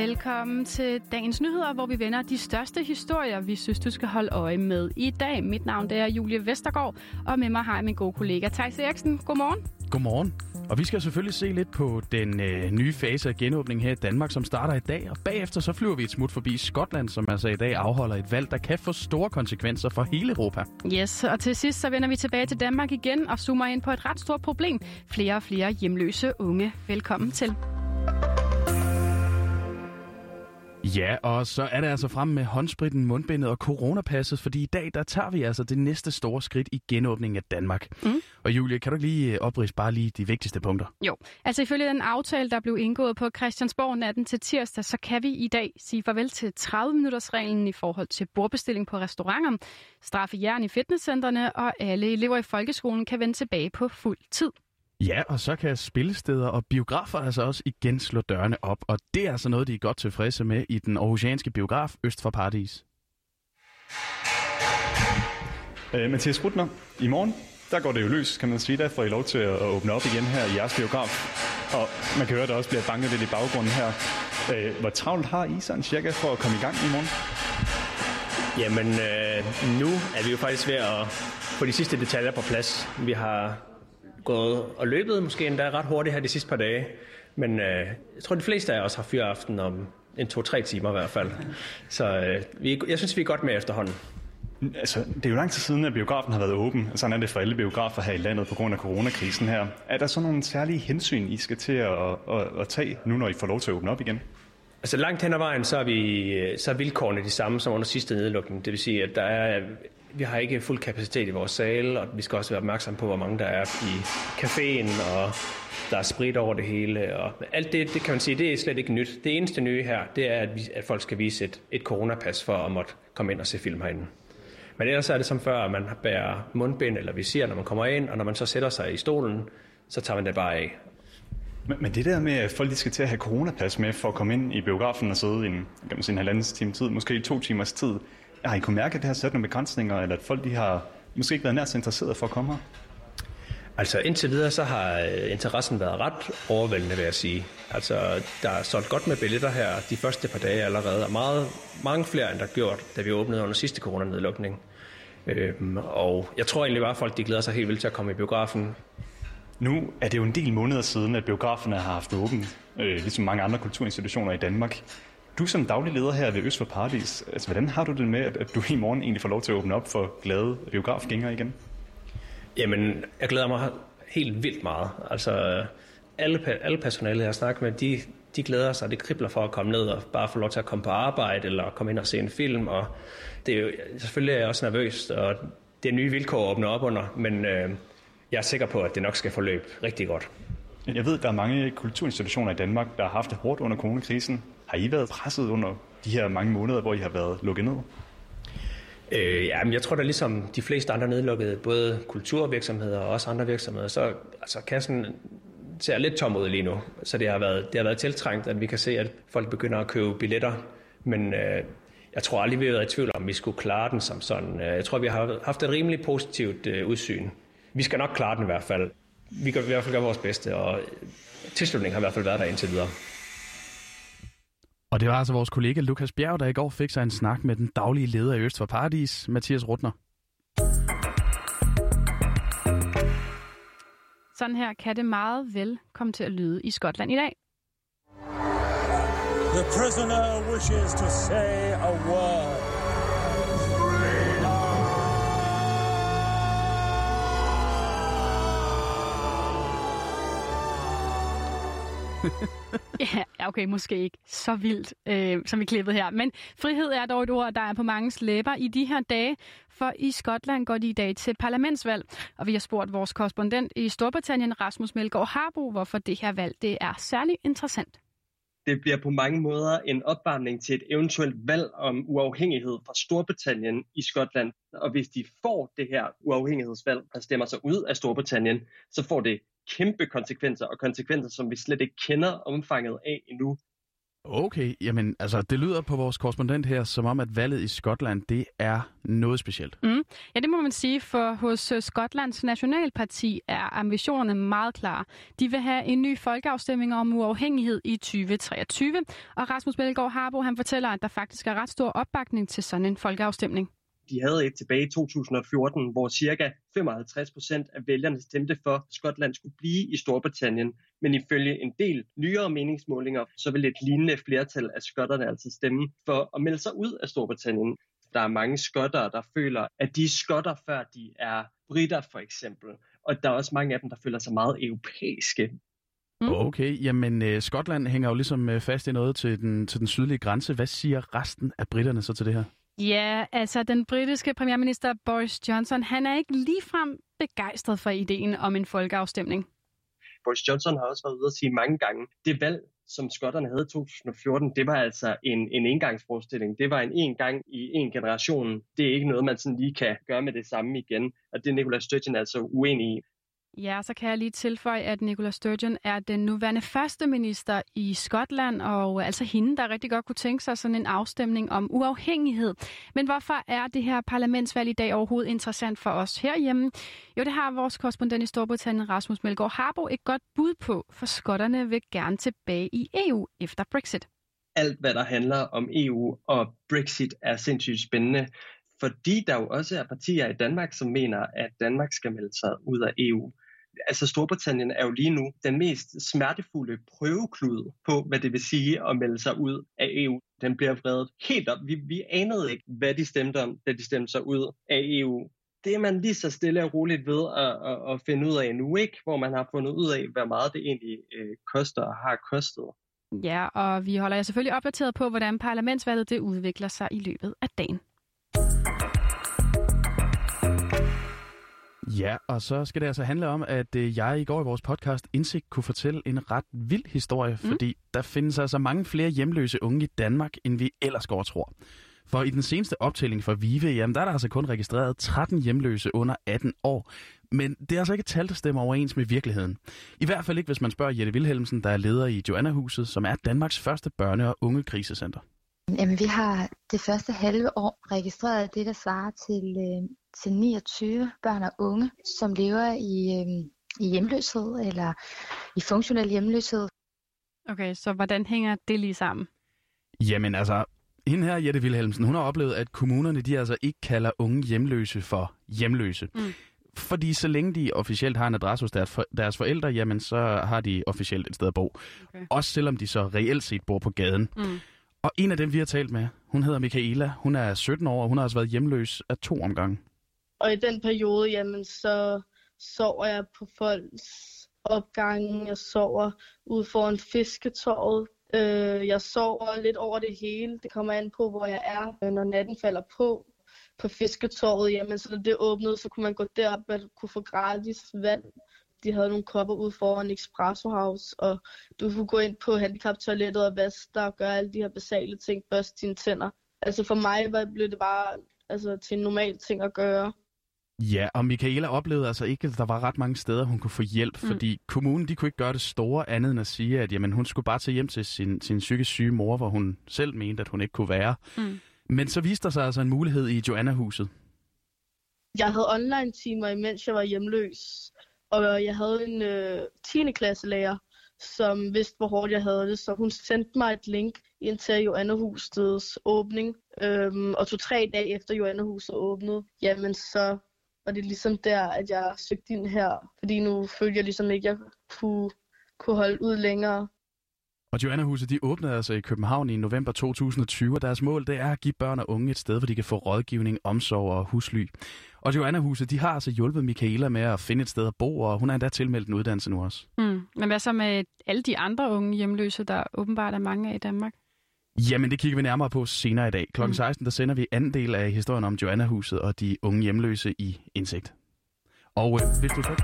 Velkommen til dagens nyheder, hvor vi vender de største historier, vi synes, du skal holde øje med i dag. Mit navn det er Julie Vestergaard, og med mig har jeg min gode kollega Thijs Eriksen. Godmorgen. Godmorgen. Og vi skal selvfølgelig se lidt på den øh, nye fase af genåbningen her i Danmark, som starter i dag. Og bagefter så flyver vi et smut forbi Skotland, som altså i dag afholder et valg, der kan få store konsekvenser for hele Europa. Yes, og til sidst så vender vi tilbage til Danmark igen og zoomer ind på et ret stort problem. Flere og flere hjemløse unge. Velkommen til. Ja, og så er det altså frem med håndspritten, mundbindet og coronapasset, fordi i dag der tager vi altså det næste store skridt i genåbningen af Danmark. Mm. Og Julie, kan du lige øh, oprise bare lige de vigtigste punkter? Jo, altså ifølge den aftale, der blev indgået på Christiansborg natten til tirsdag, så kan vi i dag sige farvel til 30-minutters reglen i forhold til bordbestilling på restauranter, straffe jern i fitnesscentrene, og alle elever i folkeskolen kan vende tilbage på fuld tid. Ja, og så kan spillesteder og biografer altså også igen slå dørene op, og det er altså noget, de er godt tilfredse med i den aarhusianske biograf Øst for Paradis. Øh, Mathias Rutner, i morgen, der går det jo løs, kan man sige. Der får I lov til at åbne op igen her i jeres biograf. Og man kan høre, at der også bliver banket lidt i baggrunden her. Øh, hvor travlt har I sådan cirka for at komme i gang i morgen? Jamen, øh, nu er vi jo faktisk ved at få de sidste detaljer på plads. Vi har gået og løbet måske endda ret hurtigt her de sidste par dage. Men øh, jeg tror, de fleste af os har fyraften om en to-tre timer i hvert fald. Så øh, vi, jeg synes, vi er godt med efterhånden. Altså, det er jo lang tid siden, at biografen har været åben. Sådan er det for alle biografer her i landet på grund af coronakrisen her. Er der så nogle særlige hensyn, I skal til at, at, at tage nu, når I får lov til at åbne op igen? Altså langt hen ad vejen, så er, vi, så er vilkårene de samme som under sidste nedlukning. Det vil sige, at der er, vi har ikke fuld kapacitet i vores sale, og vi skal også være opmærksom på, hvor mange der er i caféen, og der er sprit over det hele. Og alt det, det kan man sige, det er slet ikke nyt. Det eneste nye her, det er, at, vi, at folk skal vise et, et coronapas for at måtte komme ind og se film herinde. Men ellers er det som før, at man bærer mundbind eller visir, når man kommer ind, og når man så sætter sig i stolen, så tager man det bare af. Men, men det der med, at folk skal til at have coronapas med for at komme ind i biografen og sidde i en, kan man sige, en halvanden time tid, måske to timers tid, har I kunnet mærke, at det har sat nogle begrænsninger, eller at folk de har måske ikke været nær så interesserede for at komme her? Altså indtil videre, så har øh, interessen været ret overvældende, vil jeg sige. Altså, der er solgt godt med billetter her de første par dage allerede, og meget, mange flere, end der gjort, da vi åbnede under sidste coronanedlukning. Øhm, og jeg tror egentlig bare, at folk de glæder sig helt vildt til at komme i biografen. Nu er det jo en del måneder siden, at biograferne har haft åbent, øh, ligesom mange andre kulturinstitutioner i Danmark. Du som daglig leder her ved Øst for Paradis, altså, hvordan har du det med, at du i morgen egentlig får lov til at åbne op for glade biografgængere igen? Jamen, jeg glæder mig helt vildt meget. Altså, alle, alle personalet, jeg har snakket med, de, de glæder sig, det kribler for at komme ned og bare få lov til at komme på arbejde, eller komme ind og se en film, og det er jo, selvfølgelig er jeg også nervøs, og det er nye vilkår at åbne op under, men øh, jeg er sikker på, at det nok skal forløbe rigtig godt. Jeg ved, at der er mange kulturinstitutioner i Danmark, der har haft det hårdt under coronakrisen. Har I været presset under de her mange måneder, hvor I har været lukket ned? Øh, ja, men jeg tror da ligesom de fleste andre nedlukkede, både kulturvirksomheder og også andre virksomheder, så altså, kassen ser lidt tom ud lige nu. Så det har, været, det har været tiltrængt, at vi kan se, at folk begynder at købe billetter. Men øh, jeg tror aldrig, vi har været i tvivl om, vi skulle klare den som sådan. Øh, jeg tror, vi har haft et rimelig positivt øh, udsyn. Vi skal nok klare den i hvert fald. Vi kan i hvert fald gøre vores bedste, og tilslutningen har i hvert fald været der indtil videre. Og det var altså vores kollega Lukas Bjerg, der i går fik sig en snak med den daglige leder i Øst for Paradis, Mathias Rutner. Sådan her kan det meget vel komme til at lyde i Skotland i dag. The prisoner wishes to say a word. ja, okay, måske ikke så vildt, øh, som vi klippede her. Men frihed er dog et ord, der er på mange læber i de her dage, for i Skotland går de i dag til parlamentsvalg. Og vi har spurgt vores korrespondent i Storbritannien, Rasmus Melgaard Harbo, hvorfor det her valg det er særlig interessant. Det bliver på mange måder en opvarmning til et eventuelt valg om uafhængighed fra Storbritannien i Skotland. Og hvis de får det her uafhængighedsvalg, der stemmer sig ud af Storbritannien, så får det kæmpe konsekvenser, og konsekvenser, som vi slet ikke kender omfanget af endnu. Okay, jamen altså det lyder på vores korrespondent her, som om at valget i Skotland, det er noget specielt. Mm. Ja, det må man sige, for hos øh, Skotlands Nationalparti er ambitionerne meget klare. De vil have en ny folkeafstemning om uafhængighed i 2023, og Rasmus Belgaard Harbo han fortæller, at der faktisk er ret stor opbakning til sådan en folkeafstemning de havde et tilbage i 2014, hvor cirka 55 procent af vælgerne stemte for, at Skotland skulle blive i Storbritannien. Men ifølge en del nyere meningsmålinger, så vil et lignende flertal af skotterne altså stemme for at melde sig ud af Storbritannien. Der er mange skotter, der føler, at de er skotter, før de er britter for eksempel. Og der er også mange af dem, der føler sig meget europæiske. Mm. Okay, jamen uh, Skotland hænger jo ligesom uh, fast i noget til den, til den sydlige grænse. Hvad siger resten af britterne så til det her? Ja, altså den britiske premierminister Boris Johnson, han er ikke ligefrem begejstret for ideen om en folkeafstemning. Boris Johnson har også været ude at sige mange gange, det valg, som skotterne havde i 2014, det var altså en, en engangsforestilling. Det var en en gang i en generation. Det er ikke noget, man sådan lige kan gøre med det samme igen. Og det er Nicola Sturgeon altså uenig i. Ja, så kan jeg lige tilføje, at Nicola Sturgeon er den nuværende første minister i Skotland, og altså hende, der rigtig godt kunne tænke sig sådan en afstemning om uafhængighed. Men hvorfor er det her parlamentsvalg i dag overhovedet interessant for os herhjemme? Jo, det har vores korrespondent i Storbritannien, Rasmus Melgaard Harbo, et godt bud på, for skotterne vil gerne tilbage i EU efter Brexit. Alt, hvad der handler om EU og Brexit, er sindssygt spændende fordi der jo også er partier i Danmark, som mener, at Danmark skal melde sig ud af EU. Altså Storbritannien er jo lige nu den mest smertefulde prøveklud på, hvad det vil sige at melde sig ud af EU. Den bliver vredet helt op. Vi, vi anede ikke, hvad de stemte om, da de stemte sig ud af EU. Det er man lige så stille og roligt ved at, at, at finde ud af nu, ikke? Hvor man har fundet ud af, hvad meget det egentlig øh, koster og har kostet. Ja, og vi holder jer selvfølgelig opdateret på, hvordan parlamentsvalget det udvikler sig i løbet af dagen. Ja, og så skal det altså handle om, at øh, jeg i går i vores podcast Indsigt kunne fortælle en ret vild historie, mm. fordi der findes altså mange flere hjemløse unge i Danmark, end vi ellers går tror. For i den seneste optælling for VIVE, jamen der er der altså kun registreret 13 hjemløse under 18 år. Men det er altså ikke et tal, der stemmer overens med virkeligheden. I hvert fald ikke, hvis man spørger Jette Wilhelmsen, der er leder i Joanna-huset, som er Danmarks første børne- og unge krisecenter. Jamen, vi har det første halve år registreret det, der svarer til, øh, til 29 børn og unge, som lever i, øh, i hjemløshed eller i funktionel hjemløshed. Okay, så hvordan hænger det lige sammen? Jamen altså, hende her, Jette Wilhelmsen, hun har oplevet, at kommunerne de altså ikke kalder unge hjemløse for hjemløse. Mm. Fordi så længe de officielt har en adresse hos deres, for, deres forældre, jamen så har de officielt et sted at bo. Okay. Også selvom de så reelt set bor på gaden. Mm. Og en af dem, vi har talt med, hun hedder Michaela. Hun er 17 år, og hun har altså været hjemløs af to omgange. Og i den periode, jamen, så sover jeg på folks opgange. Jeg sover ude foran fisketorvet. Øh, jeg sover lidt over det hele. Det kommer an på, hvor jeg er, øh, når natten falder på. På fisketorvet, jamen, så når det åbnede, så kunne man gå derop og kunne få gratis vand de havde nogle kopper ud foran Expresso House, og du kunne gå ind på handicaptoilettet og vaske dig og gøre alle de her basale ting, børste dine tænder. Altså for mig var, blev det bare altså, til en normal ting at gøre. Ja, og Michaela oplevede altså ikke, at der var ret mange steder, hun kunne få hjælp, mm. fordi kommunen de kunne ikke gøre det store andet end at sige, at jamen, hun skulle bare tage hjem til sin, sin psykisk syge mor, hvor hun selv mente, at hun ikke kunne være. Mm. Men så viste der sig altså en mulighed i Joanna-huset. Jeg havde online-timer, imens jeg var hjemløs. Og jeg havde en øh, 10. klasse lærer, som vidste, hvor hårdt jeg havde det, så hun sendte mig et link ind til Johannehusets åbning. Øhm, og to-tre dage efter Johannehuset åbnede, jamen så var det ligesom der, at jeg søgte ind her. Fordi nu følte jeg ligesom ikke, at jeg kunne, kunne holde ud længere. Og Joanna-huset, de åbnede altså i København i november 2020, og deres mål det er at give børn og unge et sted, hvor de kan få rådgivning, omsorg og husly. Og Joanna-huset, de har altså hjulpet Michaela med at finde et sted at bo, og hun er endda tilmeldt en uddannelse nu også. Mm. Men hvad så med alle de andre unge hjemløse, der åbenbart er mange af i Danmark? Jamen, det kigger vi nærmere på senere i dag. Klokken 16, mm. der sender vi anden del af historien om Joanna-huset og de unge hjemløse i Indsigt. Og øh, hvis du så...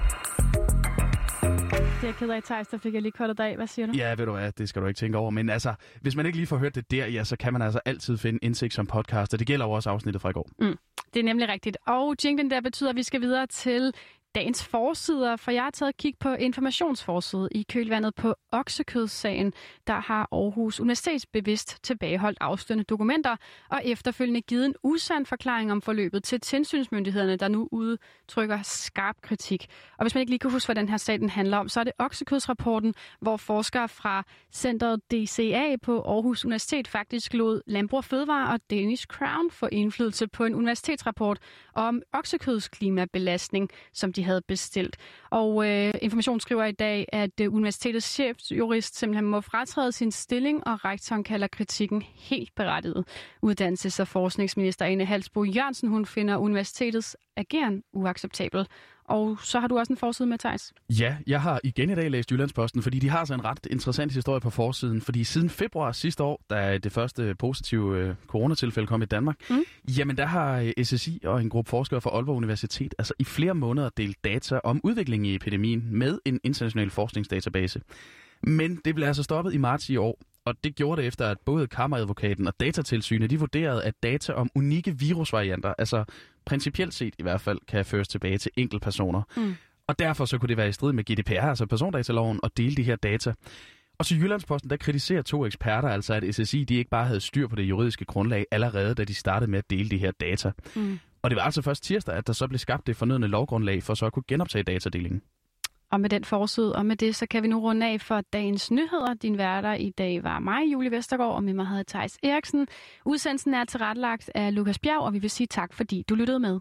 Det er ked af, Thijs, der fik jeg lige kortet af. Hvad siger du? Ja, ved du hvad, det skal du ikke tænke over. Men altså, hvis man ikke lige får hørt det der, ja, så kan man altså altid finde indsigt som podcast, og det gælder jo også afsnittet fra i går. Mm, det er nemlig rigtigt. Og jinglen der betyder, at vi skal videre til dagens forsider, for jeg har taget kig på informationsforsiden i kølvandet på oksekødssagen, der har Aarhus Universitets bevidst tilbageholdt afstående dokumenter og efterfølgende givet en usand forklaring om forløbet til tilsynsmyndighederne, der nu udtrykker skarp kritik. Og hvis man ikke lige kan huske, hvad den her sag den handler om, så er det oksekødsrapporten, hvor forskere fra Centeret DCA på Aarhus Universitet faktisk lod Landbrug Fødevare og Danish Crown få indflydelse på en universitetsrapport om oksekødsklimabelastning, som de havde bestilt. Og øh, information skriver i dag, at øh, universitetets chefjurist simpelthen må fratræde sin stilling, og rektoren kalder kritikken helt berettiget. Uddannelses- og forskningsminister Ane Halsbo Jørgensen, hun finder universitetets ageren uacceptabel. Og så har du også en forside med, Thijs. Ja, jeg har igen i dag læst Jyllandsposten, fordi de har så en ret interessant historie på forsiden. Fordi siden februar sidste år, da det første positive øh, coronatilfælde kom i Danmark, mm. jamen der har øh, SSI og en gruppe forskere fra Aalborg Universitet altså i flere måneder delt data om udviklingen i epidemien med en international forskningsdatabase. Men det blev altså stoppet i marts i år, og det gjorde det efter, at både kammeradvokaten og datatilsynet de vurderede, at data om unikke virusvarianter, altså principielt set i hvert fald, kan føres tilbage til enkeltpersoner. Mm. Og derfor så kunne det være i strid med GDPR, altså persondataloven, at dele de her data. Og til Jyllandsposten, der kritiserer to eksperter altså, at SSI de ikke bare havde styr på det juridiske grundlag allerede, da de startede med at dele de her data. Mm. Og det var altså først tirsdag, at der så blev skabt det fornødende lovgrundlag for så at kunne genoptage datadelingen. Og med den forsøg, og med det, så kan vi nu runde af for dagens nyheder. Din værter i dag var mig, Julie Vestergaard, og med mig havde Thijs Eriksen. Udsendelsen er tilrettelagt af Lukas Bjerg, og vi vil sige tak, fordi du lyttede med.